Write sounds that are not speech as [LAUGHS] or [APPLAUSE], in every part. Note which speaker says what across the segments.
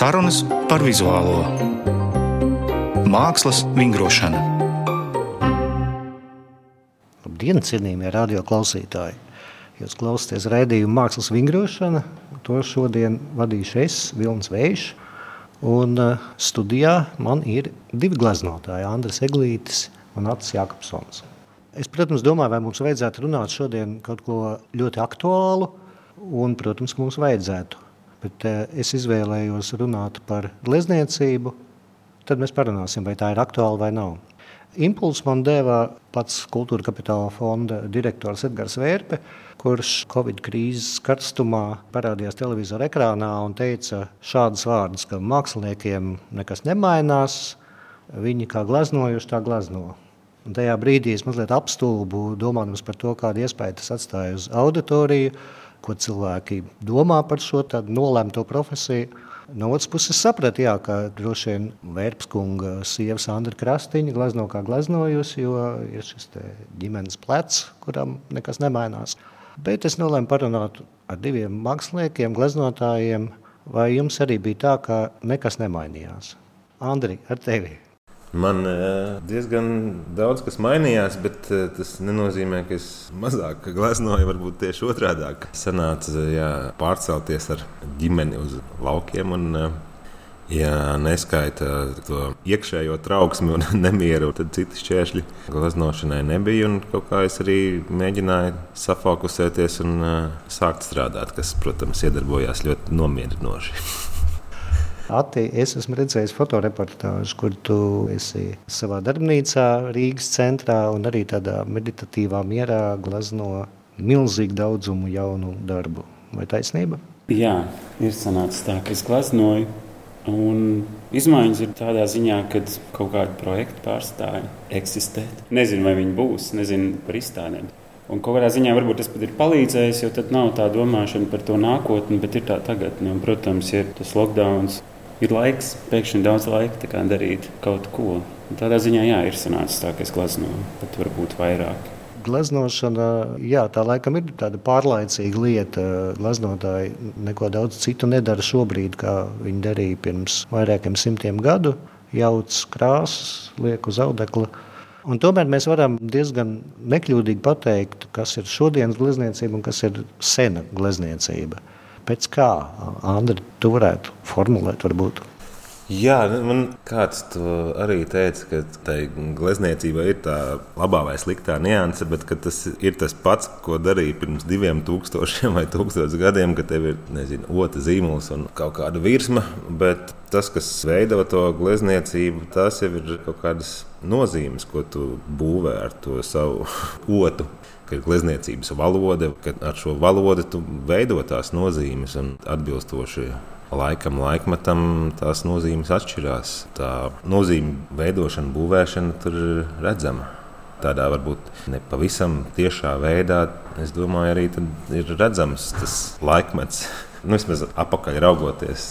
Speaker 1: Sarunas par vizuālo mākslas vingrošanu.
Speaker 2: Labdien, cienījamie radioklausītāji! Jūs klausāties raidījumu Mākslas vingrošana. To šodien vadīšu es, Vilnis Vējš. Un uh, studijā man ir divi gleznotāji, Andris Eglītis un Atis Jākapsons. Es, protams, domāju, vai mums vajadzētu runāt šodien kaut ko ļoti aktuālu, un, protams, mums vajadzētu. Bet uh, es izvēlējos runāt par glezniecību, tad mēs parunāsim, vai tā ir aktuāla vai nav. Impulsu man deva pats Kultūra Kapitāla fonda direktors Edgars Vērpe, kurš Covid krīzes karstumā parādījās televizora ekrānā un teica šādus vārdus, ka māksliniekiem nekas nemainās, viņi kā gleznojuši, tā glezno. Un tajā brīdī es mazliet apstulbu, domājot par to, kādu iespēju tas atstāja uz auditoriju, ko cilvēki domā par šo nolemto profesiju. No otras puses, sapratu, jā, ka droši vien Vērpskunga sieva Sandra Krastīņa glezno kā gleznojusi, jo ir šis ģimenes plecs, kuram nekas nemainās. Bet es nolēmu parunāt ar diviem māksliniekiem, gleznotājiem, vai jums arī bija tā, ka nekas nemainījās? Andri, ar tevi!
Speaker 3: Man diezgan daudz kas mainījās, bet tas nenozīmē, ka es mazāk gleznoju. Varbūt tieši otrādi. Sanāca jā, pārcelties ar ģimeni uz laukiem. Un, Ja neskaita to iekšējo trauksmi un [LAUGHS] nemieru, tad citas šķēršļi glaznošanai nebija. Kaut kā es arī mēģināju safokusēties un uh, sākt strādāt, kas, protams, iedarbojās ļoti nomierinoši. [LAUGHS]
Speaker 2: Ati, es esmu redzējis fotoreportāžu, kur tu esi savā darbnīcā, Rīgas centrā un arī tādā meditatīvā mierā glazno milzīgu daudzumu jaunu darbu. Vai taisnība?
Speaker 4: Jā, ir sanācis tā, ka es glaznoju. Un izmaiņas ir tādā ziņā, ka kaut kāda projekta pārstāja eksistēt. Nezinu, vai viņi būs, nezinu par izstādēm. Un kaut kādā ziņā varbūt tas pat ir palīdzējis, jo tad nav tā domāšana par to nākotni, bet ir tā tagadne. Protams, ir tas lockdown, ir laiks, pēkšņi daudz laika darīt kaut ko. Un tādā ziņā jā, ir sanācis tā, ka es gleznoju, pat varbūt vairāk.
Speaker 2: Gleznošana, jā, tā laikam ir tāda pārlaicīga lieta. Gleznotāji neko daudz citu nedara šobrīd, kā viņi darīja pirms vairākiem simtiem gadu. Jauc krāsas, liek uz audekla. Un tomēr mēs varam diezgan nekļūdīgi pateikt, kas ir šodienas glezniecība un kas ir sena glezniecība. Pēc kā, Andri, tu varētu formulēt varbūt?
Speaker 3: Jā, man kāds arī teica, ka tai glezniecībai ir tā labā vai sliktā nianse, bet tas ir tas pats, ko darīja pirms diviem tūkstošiem vai tūkstošiem gadiem, kad tev ir nezinu, otrs zīmols un kaut kāda virsma. Bet tas, kas veido to glezniecību, tas jau ir kaut kādas nozīmes, ko tu būvē ar to savu [LAUGHS] otru ka ir glezniecības valoda, ka ar šo valodu tu veido tās nozīmes un atbilstoši laikam, laikmetam tās nozīmes atšķirās. Tā nozīme veidošana, būvēšana tur ir redzama. Tādā varbūt ne pavisam tiešā veidā, es domāju, arī ir redzams tas laikmets. [LAUGHS] Nu, vismaz apakaļ raugoties,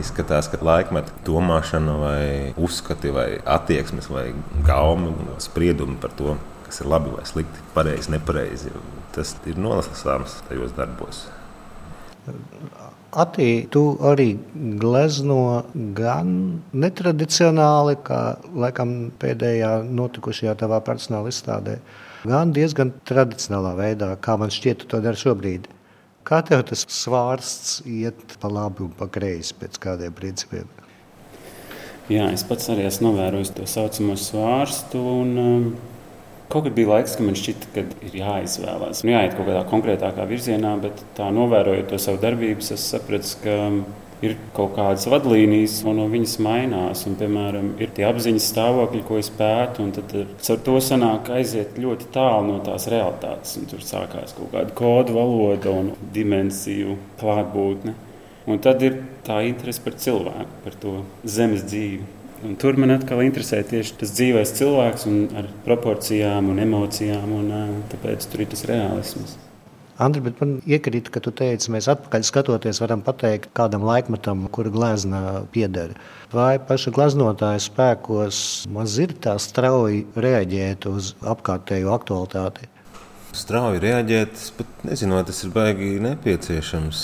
Speaker 3: izskatās, ka laikmeta domāšana, vai uzskati, vai attieksmes, vai gaumi, spriedumi par to kas ir labi vai slikti, pareizi, nepareizi. Tas ir nolasāms tajos darbos.
Speaker 2: Atī, tu arī glezno gan netradicionāli, kā laikam pēdējā notikušajā tavā personāla izstādē, gan diezgan tradicionālā veidā, kā man šķiet, tu to dari šobrīd. Kā tev tas svārsts iet pa labi un pa kreisi pēc kādiem principiem?
Speaker 4: Jā, es pats arī esmu novērojis to saucamo svārstu. Un, um, Kaut kad bija laiks, kad man šķita, ka ir jāizvēlās. Nu, jāiet kaut kādā konkrētākā virzienā, bet tā novērojot to savu darbību, es sapratu, ka ir kaut kādas vadlīnijas, un no viņas mainās. Un, piemēram, ir tie apziņas stāvokļi, ko es pētu, un tad ar to sanāk aiziet ļoti tālu no tās realitātes. Un tur sākās kaut kāda kodu valoda un dimensiju klātbūtne. Un tad ir tā interese par cilvēku, par to zemes dzīvi. Un tur man atkal interesē tieši tas dzīvais cilvēks ar proporcijām un emocijām, un tāpēc tur ir tas realisms.
Speaker 2: Andri, bet man iekrīt, ka tu teici, mēs atpakaļ skatoties, varam pateikt kādam laikmetam, kura glezna pieder. Vai paša gleznotāja spēkos maz ir tā strauji reaģēt uz apkārtējo aktualitāti?
Speaker 3: Strauji reaģēt, bet nezinu, vai tas ir baigi nepieciešams.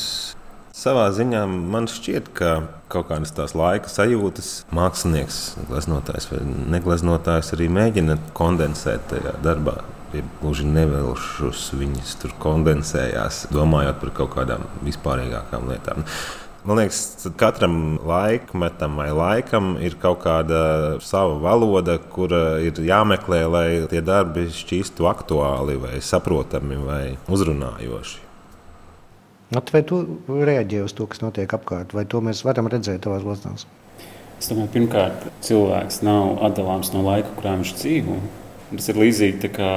Speaker 3: Savā ziņā man šķiet, ka kaut kādas tās laika sajūtas mākslinieks, gleznotājs vai negleznotājs arī mēģina kondensēt tajā darbā. Gluži nevelšus, viņas tur kondensējās, domājot par kaut kādām vispārīgākām lietām. Man liekas, katram laikmetam vai laikam ir kaut kāda sava valoda, kura ir jāmeklē, lai tie darbi šķīstu aktuāli, vai saprotami, vai uzrunājoši.
Speaker 2: Vai tu reaģē uz to, kas notiek apkārt, vai to mēs varam redzēt tavās glazūrās?
Speaker 4: Es domāju, pirmkārt, cilvēks nav atdalāms no laika, kurā viņš dzīvo. Tas ir līdzīgi kā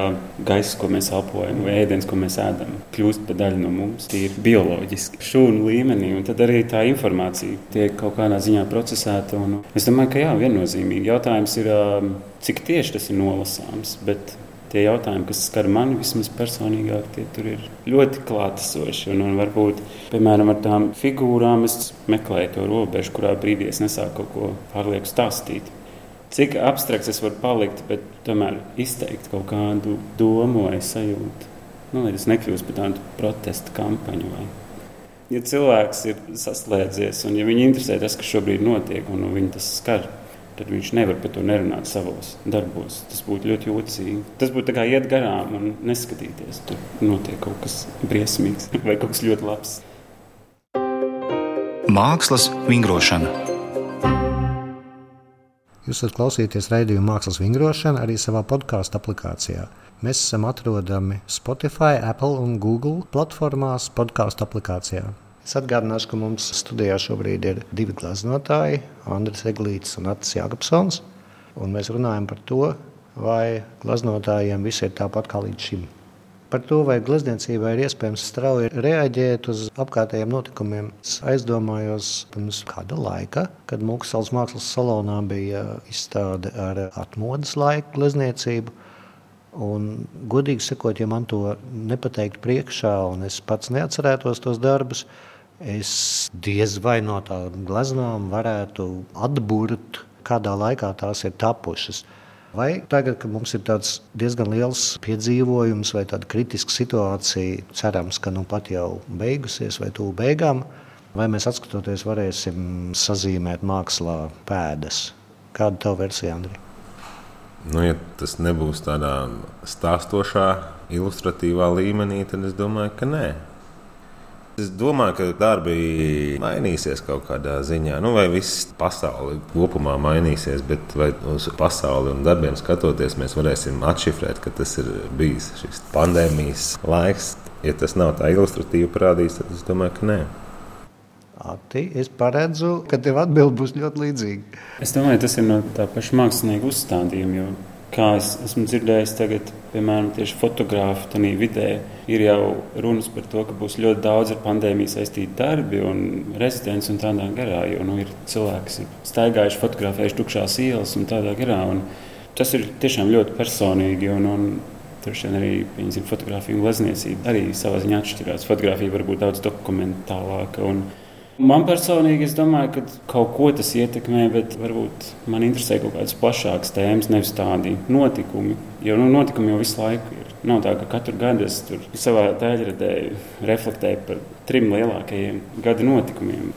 Speaker 4: gaisa, ko mēs elpojam, vai ēdienas, ko mēs ēdam. Kļūst par daļu no mums, tie ir bioloģiski, šūnu līmenī. Un tad arī tā informācija tiek kaut kādā ziņā procesēta. Un es domāju, ka jā, viennozīmīgi jautājums ir, cik tieši tas ir nolasāms. Bet tie jautājumi, kas skar mani vismaz personīgāk, tie tur ir ļoti klātesoši. Un, un varbūt, piemēram, ar tām figūrām es meklēju to robežu, kurā brīdī es nesāku kaut ko pārlieku stāstīt cik abstrakts es varu palikt, bet tomēr izteikt kaut kādu domu vai sajūtu. Nu, lai tas nekļūst par tādu protesta kampaņu. Vai. Ja cilvēks ir saslēdzies un ja viņu interesē tas, kas šobrīd notiek, un viņu tas skar, tad viņš nevar par to nerunāt savos darbos. Tas būtu ļoti jocīgi. Tas būtu kā iet garām un neskatīties. Tur notiek kaut kas briesmīgs [LAUGHS] vai kaut kas ļoti labs.
Speaker 1: Mākslas vingrošana.
Speaker 2: Jūs varat klausīties raidījuma mākslas vingrošana arī savā podkāstu aplikācijā. Mēs esam atrodami Spotify, Apple un Google platformās, podkāstu aplikācijā. Es atgādināšu, ka mums studijā šobrīd ir divi gleznotāji, Andris Eglīts un Atis Jākapsons. Mēs runājam par to, vai glaznotājiem viss ir tāpat kā līdz šim. Par to, vai glezniecībai ir iespējams strauji reaģēt uz apkārtējiem notikumiem. Es aizdomājos pirms kāda laika, kad Mūksels mākslas salonā bija izstāde ar atmodas laiku glezniecību. Un, godīgi sakot, ja man to nepateiktu priekšā, un es pats neatcerētos tos darbus, es diez vai no tādām gleznām varētu atburt, kādā laikā tās ir tapušas. Vai tagad, kad mums ir tāds diezgan liels piedzīvojums vai tāda kritiska situācija, cerams, ka nu pat jau beigusies vai tuvu beigām, vai mēs atskatoties varēsim sazīmēt mākslā pēdas? Kāda ir tava versija, Andri?
Speaker 3: Nu, ja tas nebūs tādā stāstošā, ilustratīvā līmenī, tad es domāju, ka nē. Es domāju, ka darbi mainīsies kaut kādā ziņā. Nu, vai viss pasaule kopumā mainīsies, bet vai uz pasauli un darbiem skatoties, mēs varēsim atšifrēt, ka tas ir bijis šis pandēmijas laiks. Ja tas nav tā ilustratīvi parādīts, tad es domāju, ka nē.
Speaker 2: Ati, es paredzu, ka tev atbild būs ļoti līdzīga.
Speaker 4: Es domāju, tas ir no tā paša mākslinieka uzstādījuma. Jo kā es esmu dzirdējis, tagad, piemēram, tieši fotografu tādā vidē, ir jau runas par to, ka būs ļoti daudz ar pandēmiju saistīti darbi un rezidents un tādā garā. Jo nu, ir cilvēki, kas ir staigājuši, fotografējuši tukšās ielas un tādā garā. Un tas ir tiešām ļoti personīgi. Un, un, Tur arī piemēram, fotografija un glezniecība arī savā ziņā atšķirās. Fotografija var būt daudz dokumentālāka. Un, Man personīgi, es domāju, ka kaut ko tas ietekmē, bet varbūt man interesē kaut kādas plašākas tēmas, nevis tādi notikumi. Jo nu, notikumi jau visu laiku ir. Nav tā, ka katru gadu es tur savā daļradē reflektēju par trim lielākajiem gada notikumiem.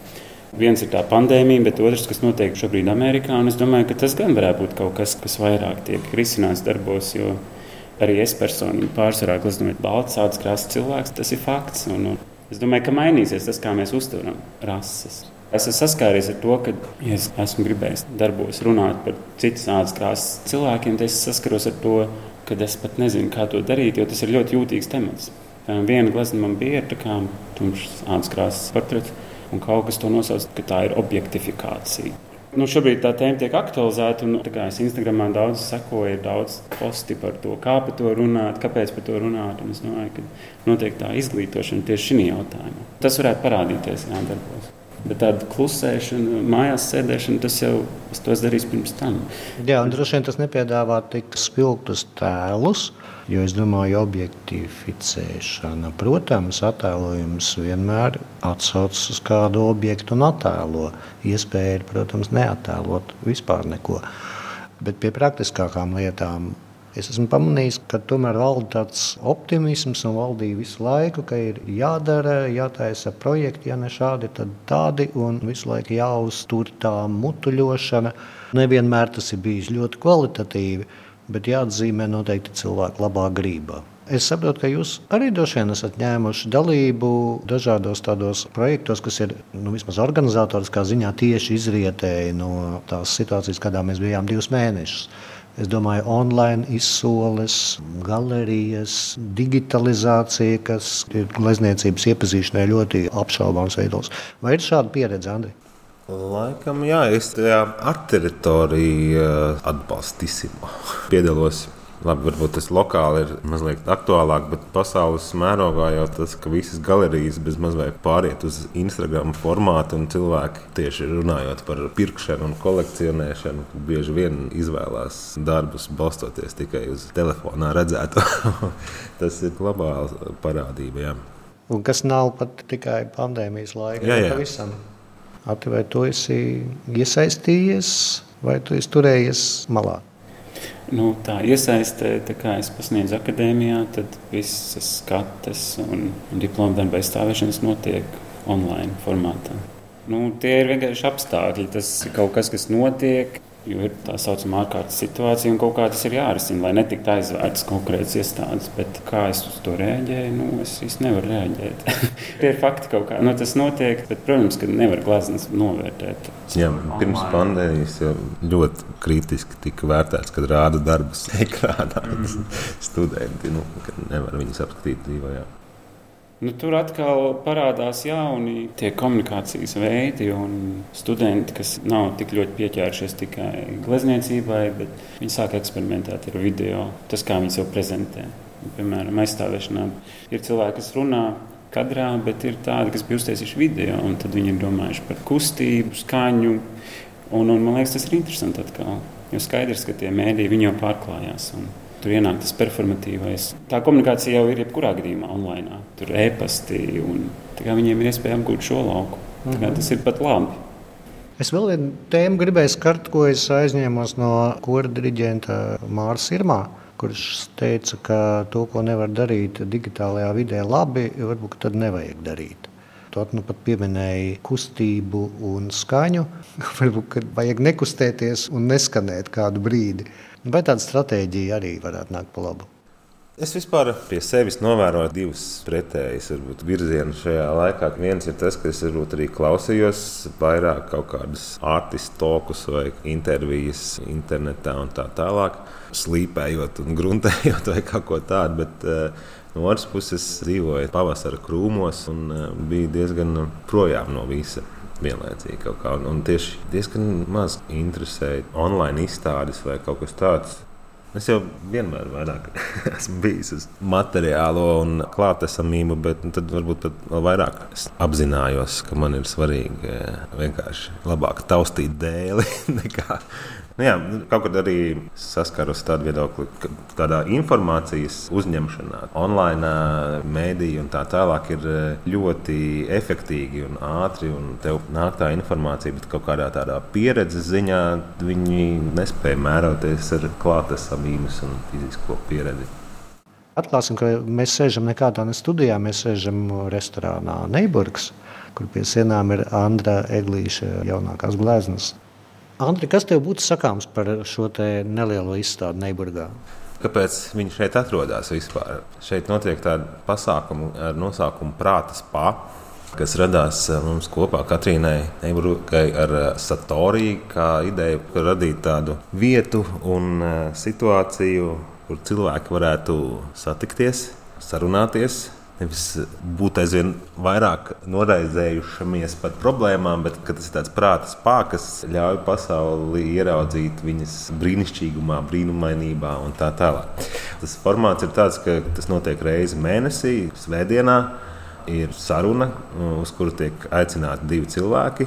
Speaker 4: Viens ir tā pandēmija, bet otrs, kas notiek šobrīd Amerikā. Es domāju, ka tas gan varētu būt kaut kas, kas vairāk tiek risināts darbos. Arī es personīgi pārsvarā gleznoju balts, ādas krāsas cilvēks. Tas ir fakts. Un, un Es domāju, ka mainīsies tas, kā mēs uztveram rases. Es esmu saskāries ar to, ka, ja es esmu gribējis darbos runāt par citas ādas krāsas cilvēkiem, tad es saskaros ar to, ka es pat nezinu, kā to darīt, jo tas ir ļoti jūtīgs temats. Viena glezna man bija ar tumšas ādas krāsas portretu, un kaut kas to nosauc, ka tā ir objektifikācija. Nu, šobrīd tā tēma tiek aktualizēta. Un, kā es Instagramā daudz sekoju, ir daudz posti par to, kā par to runāt, kāpēc par to runāt. Un es domāju, ka notiek tā izglītošana tieši šī jautājumā. Tas varētu parādīties jā, darbos. Bet tāda klusēšana, mājās sēdēšana, tas jau es darīju pirms tam.
Speaker 2: Jā, un droši vien tas nepiedāvā tik spilgtus tēlus. Jo es domāju, objektificēšana, protams, attēlojums vienmēr atsaucas uz kādu objektu un attēlo. Iespēja ir, protams, neattēlot vispār neko. Bet pie praktiskākām lietām Es esmu pamanījis, ka tomēr valda tāds optimisms un valdīja visu laiku, ka ir jādara, jātaisa projekti, ja ne šādi, tad tādi, un visu laiku jāuztur tā mutuļošana. Nevienmēr tas ir bijis ļoti kvalitatīvi, bet jāatzīmē noteikti cilvēku labā grībā. Es saprotu, ka jūs arī droši vien esat ņēmuši dalību dažādos tādos projektos, kas ir nu, vismaz organizatoriskā ziņā tieši izrietēji no tās situācijas, kādā mēs bijām divus mēnešus. Es domāju, online izsoles, galerijas, digitalizācija, kas ir glezniecības iepazīšanai ļoti apšaubāms veidos. Vai ir šāda pieredze, Andri?
Speaker 3: Laikam, jā, es tajā ar teritoriju eh, atbalstīsim. [LAUGHS] Piedalos Labi, varbūt tas lokāli ir mazliet aktuālāk, bet pasaules mērogā jau tas, ka visas galerijas bez mazliet pāriet uz Instagram formātu un cilvēki tieši runājot par pirkšanu un kolekcionēšanu, bieži vien izvēlās darbus balstoties tikai uz telefonā redzēto. [LAUGHS] tas ir globāla parādība. Jā.
Speaker 2: Un kas nav pat tikai pandēmijas laikā,
Speaker 3: jā, jā.
Speaker 2: pavisam. Ati, vai tu esi iesaistījies, vai tu esi turējies malā?
Speaker 4: Nu, tā iesaistē, tā kā es pasniedzu akadēmijā, tad visas skates un, diploma darba aizstāvēšanas notiek online formātā. Nu, tie ir vienkārši apstākļi. Tas ir kaut kas, kas notiek. Jo ir tā saucamā ārkārtas situācija, un kaut kā tas ir jārisina, lai netiktu aizvērtas konkrētas iestādes. Bet kā es uz to reaģēju, nu, es īsti nevaru reaģēt. [LAUGHS] Tie ir fakti kaut kā. Nu, tas notiek, bet, protams, ka nevar glazmas novērtēt.
Speaker 3: Jā, pirms pandēmijas jau ļoti kritiski tika vērtēts, kad rāda darbus [LAUGHS] ekrānā. Mm. Studenti nu, nevar viņus apskatīt dzīvojā.
Speaker 4: Nu, tur atkal parādās jauni komunikācijas veidi, un studenti, kas nav tik ļoti pieķērušies tikai glezniecībai, bet viņi sāk eksperimentēt ar video, tas, kā viņi sev prezentē. Piemēram, aizstāvēšanā ir cilvēki, kas runā kadrā, bet ir tādi, kas bija uztaisījuši video, un tad viņi ir domājuši par kustību, skaņu. Un, un, man liekas, tas ir interesanti atkal. Jo skaidrs, ka tie mēdīji jau pārklājās. Un, Tur ienāk tas performatīvais. Tā komunikācija jau ir jebkurā gadījumā online. Tur ir e-pasti, un viņiem ir iespēja apgūt šo lauku. -hmm. Tas ir pat labi.
Speaker 2: Es vēl vienu tēmu gribēju skart, ko es aizņēmos no kora diriģenta Mārsa Irmā, kurš teica, ka to, ko nevar darīt digitālajā vidē labi, varbūt tad nevajag darīt. Tu nu pat pieminēji kustību un skaņu. [LAUGHS] Varbūt vajag nekustēties un neskanēt kādu brīdi. Vai tāda stratēģija arī varētu nākt pa labu?
Speaker 3: Es vispār pie sevis novēroju divus pretējus virzienus šajā laikā. Viens ir tas, ka es varbūt arī klausījos vairāk kaut kādus artistu tokus vai intervijas internetā un tā tālāk, slīpējot un gruntējot vai kaut ko tādu. Bet, uh, No otras puses, dzīvoju pavasara krūmos un uh, biju diezgan projām no visa vienlaicīgi kaut kā. Un, un tieši diezgan maz interesēja online izstādes vai kaut kas tāds. Es jau vienmēr vairāk [LAUGHS] esmu bijis uz materiālo un klātesamību, bet tad varbūt pat vēl vairāk apzinājos, ka man ir svarīgi eh, vienkārši labāk taustīt dēli [LAUGHS] nekā Nu, jā, nu, kaut kad arī saskaros tādu viedokli, ka tādā informācijas uzņemšanā, online mēdīja un tā tālāk ir ļoti efektīvi un ātri. Un tev nāk tā informācija, bet kaut kādā tādā pieredzes ziņā viņi nespēja mēroties ar klātesamības un fizisko pieredzi.
Speaker 2: Atklāsim, ka mēs sēžam nekādā ne studijā, mēs sēžam restorānā Neiburgas, kur pie sienām ir Andra Eglīša jaunākās gleznas. Andri, kas tev būtu sakāms par šo nelielo izstādi Neiburgā?
Speaker 3: Kāpēc viņi šeit atrodas vispār? Šeit notiek tāda pasākuma ar nosaukumu Prāta spā, kas radās eh, mums kopā Katrīnai Neiburgai ar eh, Satoriju, kā ideju radīt tādu vietu un eh, situāciju, kur cilvēki varētu satikties, sarunāties, nevis būt aizvien vairāk noraizējušamies par problēmām, bet tas ir tāds prāta spēks, kas ļauj pasauli ieraudzīt viņas brīnišķīgumā, brīnumainībā un tā tālāk. Tas formāts ir tāds, ka tas notiek reizi mēnesī, svētdienā. Ir saruna, uz kuru tiek aicināti divi cilvēki,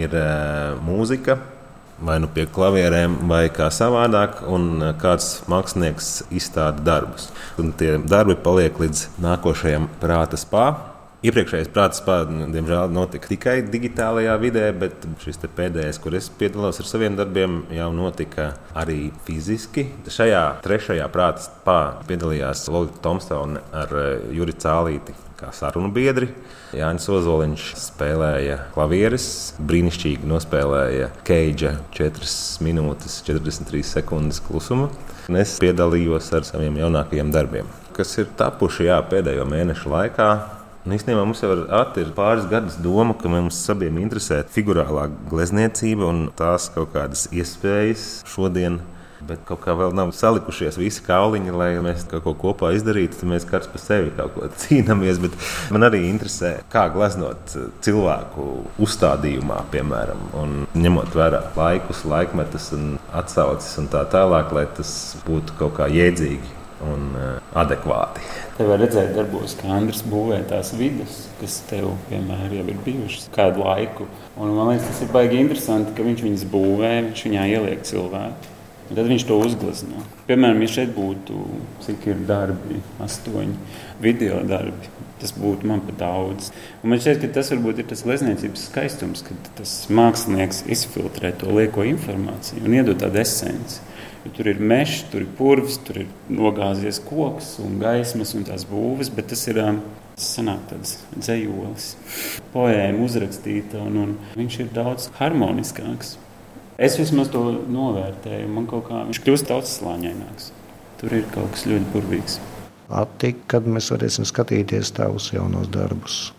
Speaker 3: ir uh, mūzika, vai nu pie klavierēm, vai kā savādāk, un e, kāds mākslinieks izstāda darbus. Un tie darbi paliek līdz nākošajam prāta spā. Iepriekšējais prāta spēks, diemžēl, notika tikai digitālajā vidē, bet šis pēdējais, kur es piedalos ar saviem darbiem, jau notika arī fiziski. Šajā trešajā prāta spēkā piedalījās Lorija Tomsona ar eh, Juri Cālīti kā sarunu biedri. Jānis Ozoliņš spēlēja klavieres, brīnišķīgi nospēlēja Keidža 4 minūtes 43 sekundes klusuma. Es piedalījos ar saviem jaunākajiem darbiem, kas ir tapuši jā, pēdējo mēnešu laikā. Un īstenībā mums jau ir pāris gadus doma, ka mums abiem interesē figurālā glezniecība un tās kaut kādas iespējas šodien. Bet kaut kā vēl nav salikušies visi kauliņi, lai mēs kaut ko kopā izdarītu. Tad mēs katrs par sevi kaut ko cīnāmies. Bet man arī interesē, kā gleznot cilvēku uzstādījumā, piemēram, un ņemot vērā laikus, laikmetus un atsauces un tā tālāk, lai tas būtu kaut kā jēdzīgi un uh, adekvāti.
Speaker 4: Te var redzēt, darbos, kā Andris būvē tās vidas, kas tev vienmēr jau ir bijušas kādu laiku. Un, man liekas, tas ir baigi interesanti, ka viņš viņas būvē, viņš viņā ieliek cilvēku. Un tad viņš to uzglezno. Piemēram, ja šeit būtu cik ir darbi, astoņi video darbi, tas būtu man pat daudz. Un man šķiet, ka tas varbūt ir tas glezniecības skaistums, kad tas mākslinieks izfiltrē to lieko informāciju un iedod tādu esenci. Jo tur ir mežs, tur ir purvs, tur ir nogāzies koks un gaismas un tās būves, bet tas ir sanāk tāds dzējolis, poēma uzrakstīta, un, un viņš ir daudz harmoniskāks. Es vismaz to novērtēju, man kaut kā viņš kļūst daudz slāņaināks. Tur ir kaut kas ļoti burvīgs.
Speaker 2: Attik, kad mēs varēsim skatīties tavus jaunos darbus.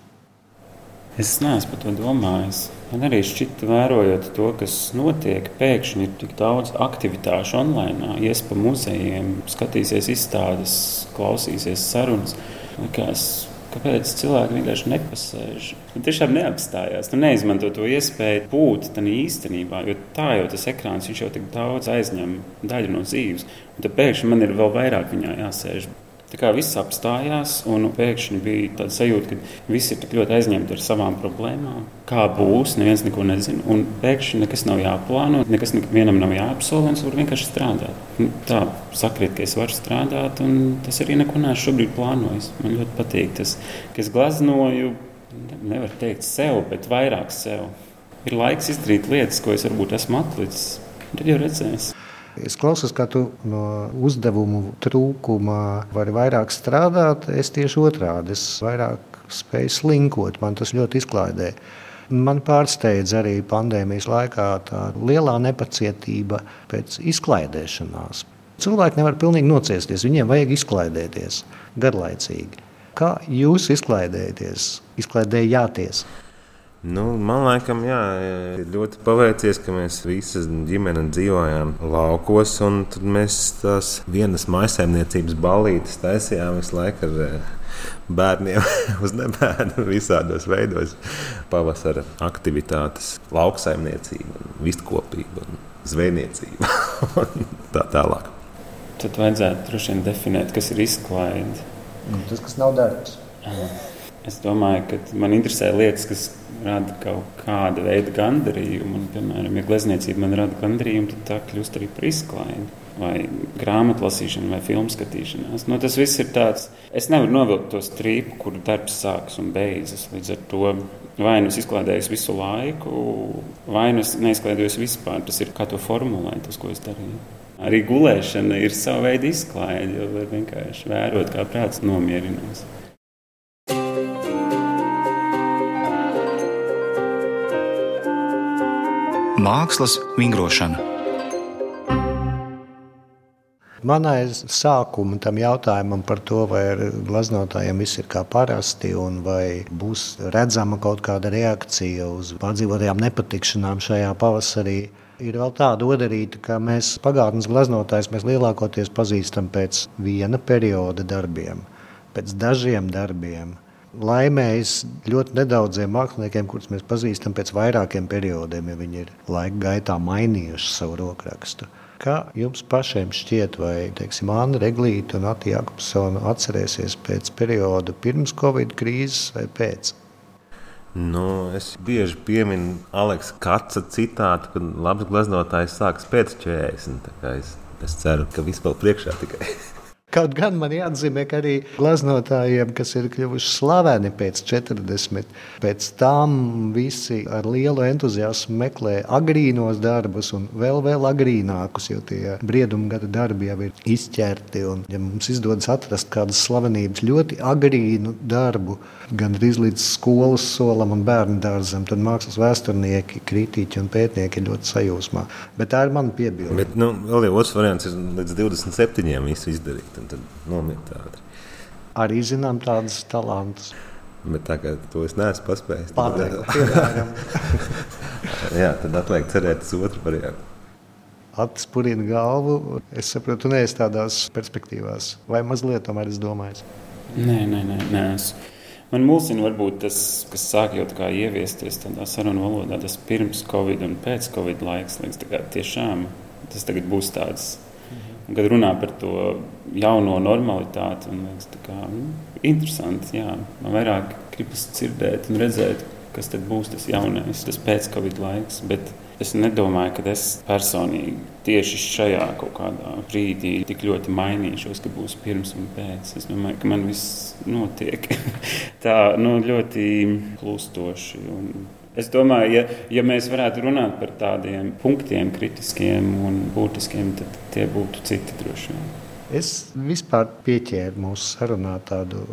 Speaker 4: Es neesmu par to domājis. Man arī šķita, vērojot to, kas notiek, pēkšņi ir tik daudz aktivitāšu online. Ies pa muzejiem, skatīsies izstādes, klausīsies sarunas. Likās, kāpēc cilvēki vienkārši nepasēž? Viņi tiešām neapstājās. Nu, neizmanto to iespēju būt tādā īstenībā, jo tā jau tas ekrāns jau tik daudz aizņem daļu no dzīves. Un tad pēkšņi man ir vēl vairāk viņā jāsēž. Tā kā viss apstājās, un pēkšņi bija tāda sajūta, ka visi ir tik ļoti aizņemti ar savām problēmām. Kā būs, neviens neko nezina. Un pēkšņi nekas nav jāplāno, nekas vienam nav jāapsola, un es varu vienkārši strādāt. Nu, tā sakrīt, ka es varu strādāt, un tas arī neko neesmu šobrīd plānojis. Man ļoti patīk tas, ka es glaznoju, nevar teikt sev, bet vairāk sev. Ir laiks izdarīt lietas, ko es varbūt esmu atlicis. Tad jau redzēsim.
Speaker 2: Es klausos, ka tu no uzdevumu trūkuma vari vairāk strādāt. Es tieši otrādi, es vairāk spēju slinkot, man tas ļoti izklaidē. Man pārsteidz arī pandēmijas laikā tā lielā nepacietība pēc izklaidēšanās. Cilvēki nevar pilnīgi nociesties, viņiem vajag izklaidēties garlaicīgi. Kā jūs izklaidējaties, izklaidējāties?
Speaker 3: Nu, man liekas, jā, ir ļoti paveicies, ka mēs visi ģimene dzīvojām laukos. Tad mēs tās vienas maisaimniecības balītes taisījām visu laiku ar eh, bērniem [LAUGHS] uz nebēdu visādos veidos. Pavasara aktivitātes, lauksaimniecība, vistkopība, zvejniecība [LAUGHS] un tā tālāk.
Speaker 4: Tad vajadzētu droši vien definēt, kas ir izklaide.
Speaker 2: Tas, kas nav darbs.
Speaker 4: Es domāju, ka man interesē lietas, kas rada kaut kāda veida gandarījumu. Un, piemēram, ja glezniecība man rada gandarījumu, tad tā kļūst arī par izklaidi. Vai grāmatu lasīšana, vai filmu skatīšanās. Nu, tas viss ir tāds, es nevaru novilkt to strīpu, kur darbs sākas un beidzas. Līdz ar to vai nu es izklaidējos visu laiku, vai nu es neizklaidējos vispār. Tas ir kā to formulēt, tas, ko es darīju. Arī gulēšana ir sava veida izklaide, jo var vienkārši vērot, kā prāts nomierinās.
Speaker 1: Mākslas vingrošana.
Speaker 2: Manai sākumam tam jautājumam par to, vai glaznotājiem viss ir kā parasti, un vai būs redzama kaut kāda reakcija uz pārdzīvotajām nepatikšanām šajā pavasarī, ir vēl tāda odarīta, ka mēs pagātnes glaznotājus mēs lielākoties pazīstam pēc viena perioda darbiem, pēc dažiem darbiem. Laimējas ļoti nedaudziem māksliniekiem, kurus mēs pazīstam pēc vairākiem periodiem, ja viņi ir laika gaitā mainījuši savu rokrakstu. Kā jums pašiem šķiet, vai teiksim, Anna Reglīte un Ati Jakobsona atcerēsies pēc perioda pirms Covid krīzes vai pēc?
Speaker 3: Nu, es bieži pieminu Aleksa Kaca citātu, ka labs gleznotājs sākas pēc 40. Es, es ceru, ka viss vēl priekšā tikai. [LAUGHS]
Speaker 2: Kaut gan man jāatzīmē, ka arī glaznotājiem, kas ir kļuvuši slaveni pēc 40, pēc tam visi ar lielu entuziasmu meklē agrīnos darbus un vēl, vēl agrīnākus, jo tie brieduma gada darbi jau ir izķerti. Un, ja mums izdodas atrast kādas slavenības ļoti agrīnu darbu, gan arī līdz skolas solam un bērnu dārzam, tad mākslas vēsturnieki, kritiķi un pētnieki ir ļoti sajūsmā. Bet tā ir mana piebilde.
Speaker 3: Bet nu, vēl jau otrs variants ir līdz 27. visu izdarīt un tad nomirt ātri.
Speaker 2: Arī zinām tādus talantus.
Speaker 3: Bet tā kā to es neesmu paspējis,
Speaker 2: Pateikt, [LAUGHS]
Speaker 3: jā, tad atliek cerēt uz otru variantu.
Speaker 2: atspūrina galvu. Es saprotu, tu neesi tādās perspektīvās, vai mazliet tomēr es domāju.
Speaker 4: Nē, nē, nē. nē. Es... Man mulsina varbūt tas, kas sāk jau tā kā ieviesties tādā sarunu valodā, tas pirms Covid un pēc Covid laiks. Liekas, tiešām tas tagad būs tāds, kad runā par to jauno normalitāti, un liekas, kā nu, interesanti, jā. Man vairāk gribas dzirdēt un redzēt, kas tad būs tas jaunais, tas pēc Covid laiks. Bet es nedomāju, ka es personīgi tieši šajā kaut kādā brīdī tik ļoti mainīšos, ka būs pirms un pēc. Es domāju, ka man viss notiek [LAUGHS] tā nu, ļoti plūstoši. Un Es domāju, ja, ja mēs varētu runāt par tādiem punktiem, kritiskiem un būtiskiem, tad tie būtu citi droši vien.
Speaker 2: Es vispār pieķēru mūsu sarunā tādu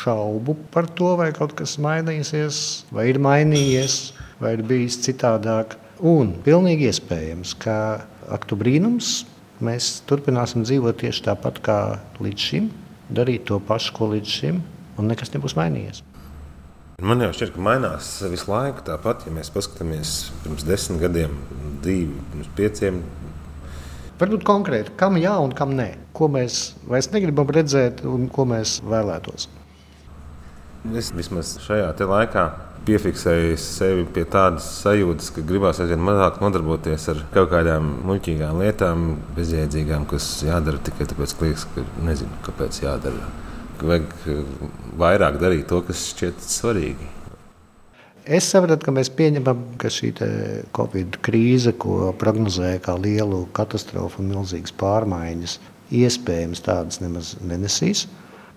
Speaker 2: šaubu par to, vai kaut kas mainīsies, vai ir mainījies, vai ir bijis citādāk. Un pilnīgi iespējams, ka aktu brīnums mēs turpināsim dzīvot tieši tāpat kā līdz šim, darīt to pašu, ko līdz šim, un nekas nebūs mainījies.
Speaker 3: Man jau šķiet, ka mainās visu laiku. Tāpat, ja mēs paskatāmies pirms desmit gadiem, divi, pirms pieciem,
Speaker 2: Varbūt konkrēti, kam jā un kam nē. Ko mēs vairs negribam redzēt un ko mēs vēlētos.
Speaker 3: es vismaz šajā laikā piefiksēju sevi pie tādas sajūtas, ka gribās aizvien mazāk nodarboties ar kaut kādām muļķīgām lietām, bezjēdzīgām, kas jādara tikai tāpēc, ka liekas, ka nezinu, kāpēc jādara. Vajag vairāk darīt to, kas šķiet svarīgi.
Speaker 2: Es saprotu, ka mēs pieņemam, ka šī te Covid krīze, ko prognozēja kā lielu katastrofu un milzīgas pārmaiņas, iespējams tādas nemaz nenesīs.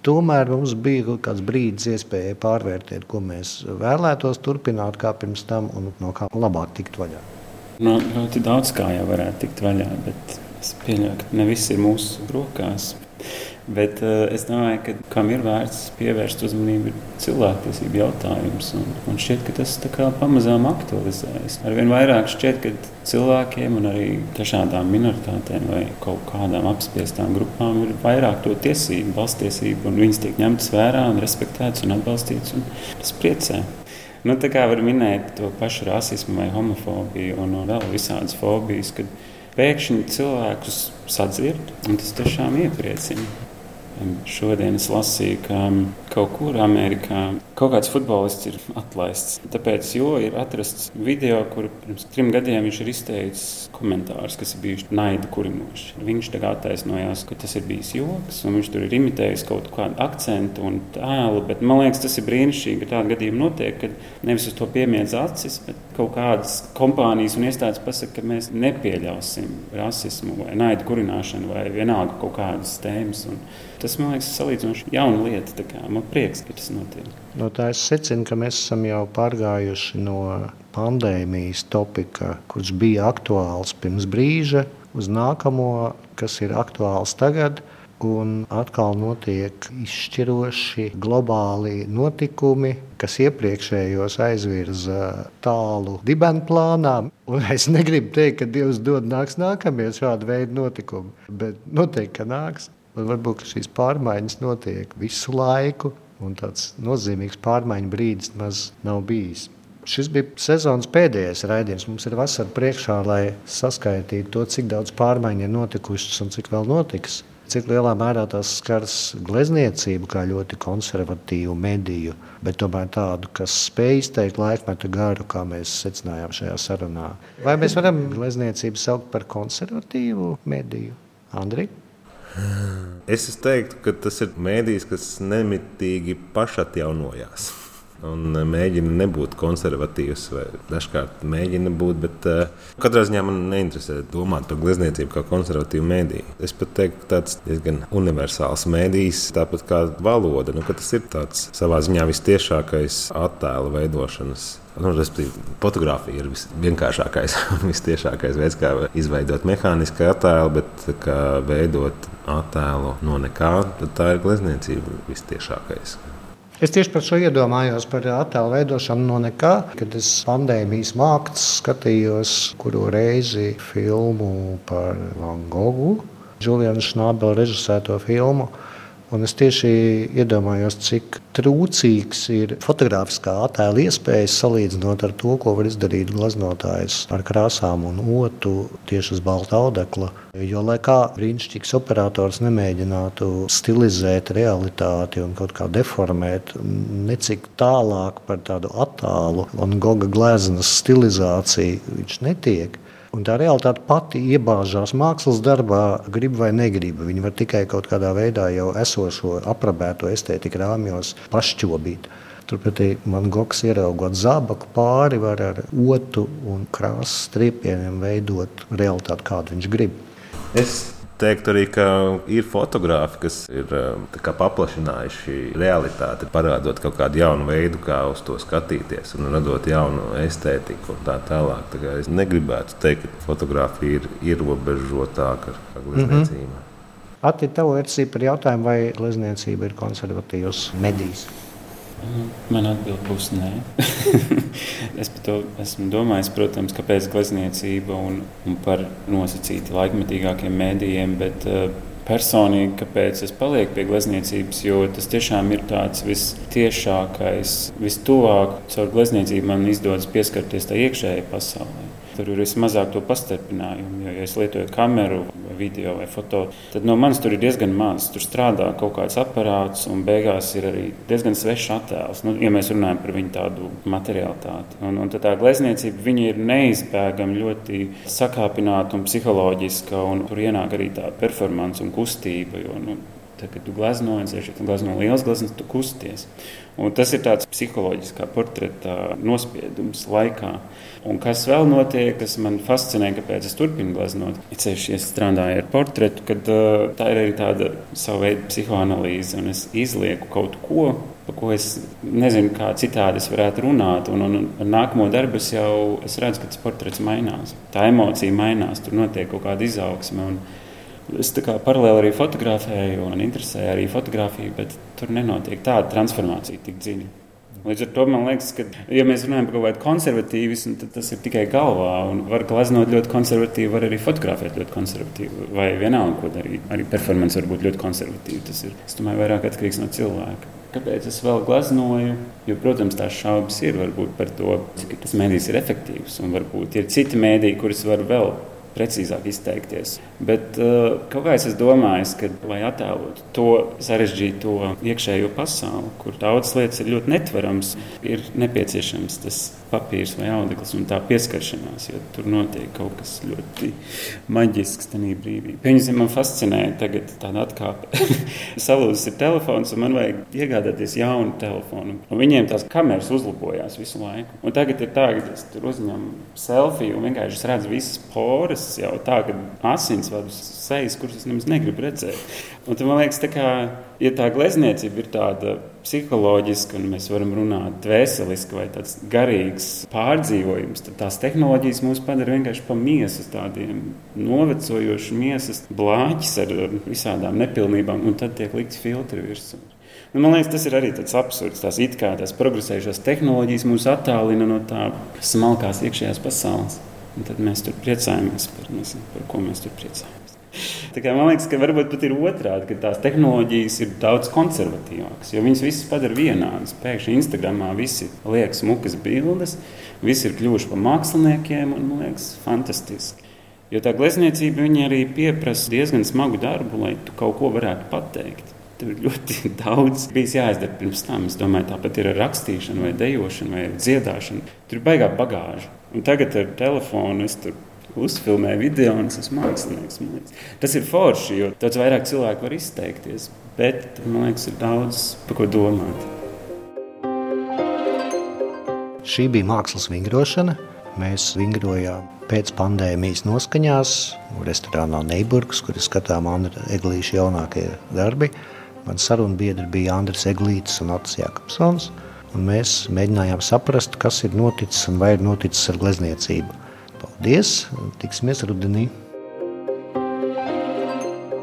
Speaker 2: Tomēr mums bija kaut kāds brīdis, iespēja pārvērtēt, ko mēs vēlētos turpināt, kā pirms tam, un no kā labāk tikt vaļā.
Speaker 4: No, ļoti daudz kā jau varētu tikt vaļā, bet es pieņemu, ka ne viss ir mūsu rokās. Bet uh, es domāju, ka kam ir vērts pievērst uzmanību, ir cilvēktiesību jautājums. Un, un šķiet, ka tas pamazām aktualizējas. Arvien vairāk šķiet, ka cilvēkiem un arī dažādām minoritātēm vai kaut kādām apspiestām grupām ir vairāk to tiesību, balstiesību, un viņas tiek ņemtas vērā un respektētas un atbalstītas. Un tas priecē. Nu, tā kā var minēt to pašu rasismu vai homofobiju un vēl visādas fobijas, kad pēkšņi cilvēkus sadzird, un tas tiešām iepriecina. Šodien es lasīju, ka kaut kur Amerikā kaut kāds futbolists ir atlaists. Tāpēc, jo ir atrasts video, kur pirms trim gadiem viņš ir izteicis komentārus, kas ir bijuši naida kurinoši. Viņš tagad attaisnojās, ka tas ir bijis joks, un viņš tur ir imitējis kaut kādu akcentu un tēlu. Bet man liekas, tas ir brīnišķīgi, ka tādi gadījumi notiek, kad nevis uz to piemiedz acis, bet kaut kādas kompānijas un iestādes pasaka, ka mēs nepieļausim rasismu vai naidu kurināšanu vai vienalga kaut kādas tēmas. Un tas man liekas salīdzinoši jauna lieta. Man prieks, ka tas notiek.
Speaker 2: No tā es secinu, ka mēs esam jau pārgājuši no pandēmijas topika, kurš bija aktuāls pirms brīža, uz nākamo, kas ir aktuāls tagad. Un atkal notiek izšķiroši globāli notikumi, kas iepriekšējos aizvirza tālu dibenu plānā. Un es negribu teikt, ka Dievs dod nāks nākamie šādi veidi notikumi, bet noteikti, ka nāks. Un varbūt šīs pārmaiņas notiek visu laiku, un tāds nozīmīgs pārmaiņu brīdis maz nav bijis. Šis bija sezonas pēdējais raidījums. Mums ir vasara priekšā, lai saskaitītu to, cik daudz pārmaiņu ir notikušas un cik vēl notiks. Cik lielā mērā tas skars glezniecību, kā ļoti konservatīvu mediju, bet tomēr tādu, kas spēj izteikt laikmetu garu, kā mēs secinājām šajā sarunā. Vai mēs varam glezniecību saukt par konservatīvu mediju? Andrija?
Speaker 3: Es teiktu, ka tas ir mēdījis, kas nemitīgi pašatjaunojās. un mēģina nebūt konservatīvs, vai dažkārt mēģina būt. Bet uh, katrā ziņā man neinteresē domāt par glezniecību kā konservatīvu mēdīju. Es pat teiktu, ka ir diezgan universāls mēdījis, tāpat kā valoda. Nu, tas ir tāds savā ziņā vistiešākais attēlu veidošanas Nu, fotografija ir visvienkāršākais un [LAUGHS] vistiešākais veids, kā izveidot mehānisku attēlu, bet kā veidot attēlu no nekā, tad tā ir glezniecība vistiešākais.
Speaker 2: Es tieši par šo iedomājos, par attēlu veidošanu no nekā. Kad es pandēmijas mākslā skatījos, kuru reizi filmu par Van Gogu, Juliana Šnābela režisēto filmu. Un es tieši iedomājos, cik trūcīgs ir fotogrāfiskā attēla iespējas salīdzinot ar to, ko var izdarīt glaznotājs ar krāsām un otu tieši uz balta audekla. Jo, lai kā brīnišķīgs operators nemēģinātu stilizēt realitāti un kaut kā deformēt, necik tālāk par tādu attālu un goga gleznas stilizāciju viņš netiek. Un tā realitāte pati iebāžās mākslas darbā, grib vai negrib. Viņi var tikai kaut kādā veidā jau esošo aprabēto estētiku rāmjos pašķobīt. Turpretī man goks ieraugot zābaku pāri, var ar otu un krāsas striepieniem veidot realitāti, kādu viņš grib.
Speaker 3: Es teiktu arī, ka ir fotografi, kas ir um, paplašinājuši realitāti, parādot kaut kādu jaunu veidu, kā uz to skatīties, un radot jaunu estētiku un tā tālāk. Tā es negribētu teikt, ka fotografija ir ierobežotāka ar glezniecību. Mm -hmm.
Speaker 2: Ati, tev ir par jautājumu, vai glezniecība ir konservatīvs medijs?
Speaker 4: Man atbild būs nē. [LAUGHS] es par to esmu domājis, protams, kāpēc glezniecība un, un par nosacīti laikmetīgākiem mēdījiem, bet uh, personīgi, kāpēc es palieku pie glezniecības, jo tas tiešām ir tāds vistiešākais, vistuvāk caur glezniecību man izdodas pieskarties tā iekšējai pasaulē. Tur ir vismazāk to pastarpinājumu. Jo, ja es lietoju kameru, video vai foto, tad no manis tur ir diezgan maz. Tur strādā kaut kāds aparāts, un beigās ir arī diezgan svešs attēls. Nu, ja mēs runājam par viņu tādu materialitāti. Un, un tā glezniecība ir neizbēgami ļoti sakāpināta un psiholoģiska, un tur ienāk arī tā performance un kustība. Jo, nu, Tad, kad tu glezno, ja tu glezno liels glezniecības, tu kusties. Un tas ir tāds psiholoģiskā portreta nospiedums laikā. Un kas vēl notiek, kas man fascinē, kāpēc es turpinu gleznot. Ceļš, ja strādāju ar portretu, kad uh, tā ir arī tāda sava veida psihoanalīze, un es izlieku kaut ko, par ko es nezinu, kā citādi es varētu runāt. Un, un, un ar nākamo darbu es jau es redzu, ka tas portrets mainās. Tā emocija mainās, tur notiek kaut kāda izaugsme. Un, Es paralēli arī fotografēju, un man interesēja arī fotografija, bet tur nenotiek tāda transformācija tik dziļa. Līdz ar to man liekas, ka, ja mēs runājam par kaut kādu konservatīvismu, tad tas ir tikai galvā. Var gleznot ļoti konservatīvi, var arī fotografēt ļoti konservatīvi. Vai vienalga, ko darīt. Arī performance var būt ļoti konservatīva. Tas ir, es domāju, vairāk atkarīgs no cilvēka. Kāpēc es vēl gleznoju? Jo, protams, tās šaubas ir par to, cik tas mēdījis ir efektīvs. Un varbūt ir citi mēdīji, kurus var vēl precīzāk izteikties. Bet uh, kaut kā es domāju, ka, lai attēlotu to sarežģīto iekšējo pasauli, kur daudzas lietas ir ļoti netveramas, ir nepieciešams tas papīrs vai audekls un tā pieskaršanās, jo tur notiek kaut kas ļoti maģisks tajā brīdī. Pieņemsim, man fascinē tagad tāda atkāpe. [LAUGHS] Salūzis ir telefons, un man vajag iegādāties jaunu telefonu. Un viņiem tās kameras uzlabojās visu laiku. Un tagad ir tā, ka es tur uzņemu selfiju un vienkārši redzu visas poras jau tā, ka asinsvadus sejas, kuras es nemaz negribu redzēt. Un tad man liekas, tā kā, ja tā glezniecība ir tāda psiholoģiska, un mēs varam runāt dvēseliski vai tāds garīgs pārdzīvojums, tad tās tehnoloģijas mūs padara vienkārši pa miesas, tādiem novecojošiem miesas blāķis ar visādām nepilnībām, un tad tiek likts filtri virsū. Nu, man liekas, tas ir arī tāds absurds. Tās it kā tās progresējušās tehnoloģijas mūs attālina no tā smalkās iekšējās pasaules. Un tad mēs tur priecājamies par, nezinu, par ko mēs tur priecājamies. Man liekas, ka varbūt pat ir otrādi, ka tās tehnoloģijas ir daudz konservatīvākas, jo viņas visas padara vienādas. Pēkšņi Instagramā visi liek smukas bildes, visi ir kļuvuši par māksliniekiem, un man liekas, fantastiski. Jo tā glezniecība arī pieprasa diezgan smagu darbu, lai tu kaut ko varētu pateikt. Tur ir ļoti [LAUGHS] daudz bijis jāizdara pirms tam. Es domāju, tāpat ir ar rakstīšanu, vai dejošanu, vai dziedāšanu. Tur ir baigā bagāža. Un tagad ar telefonu es tur uzfilmēju video, un es esmu mākslinieks. Tas ir forši, jo daudz vairāk cilvēku var izteikties. Bet man liekas, ir daudz par ko domāt.
Speaker 2: Šī bija mākslas vingrošana. Mēs vingrojām pēc pandēmijas noskaņās, restorānā Neiburgas, kur skatām Andra Eglīša jaunākie darbi. Mans sarunbiedri bija Andris Eglītis un Atis Jakobsons. Un mēs mēģinājām saprast, kas ir noticis un vai ir noticis ar glezniecību. Paldies! Tiksimies rudenī!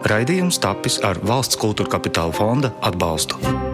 Speaker 1: Raidījums tapis ar valsts kultūra kapitāla fonda atbalstu.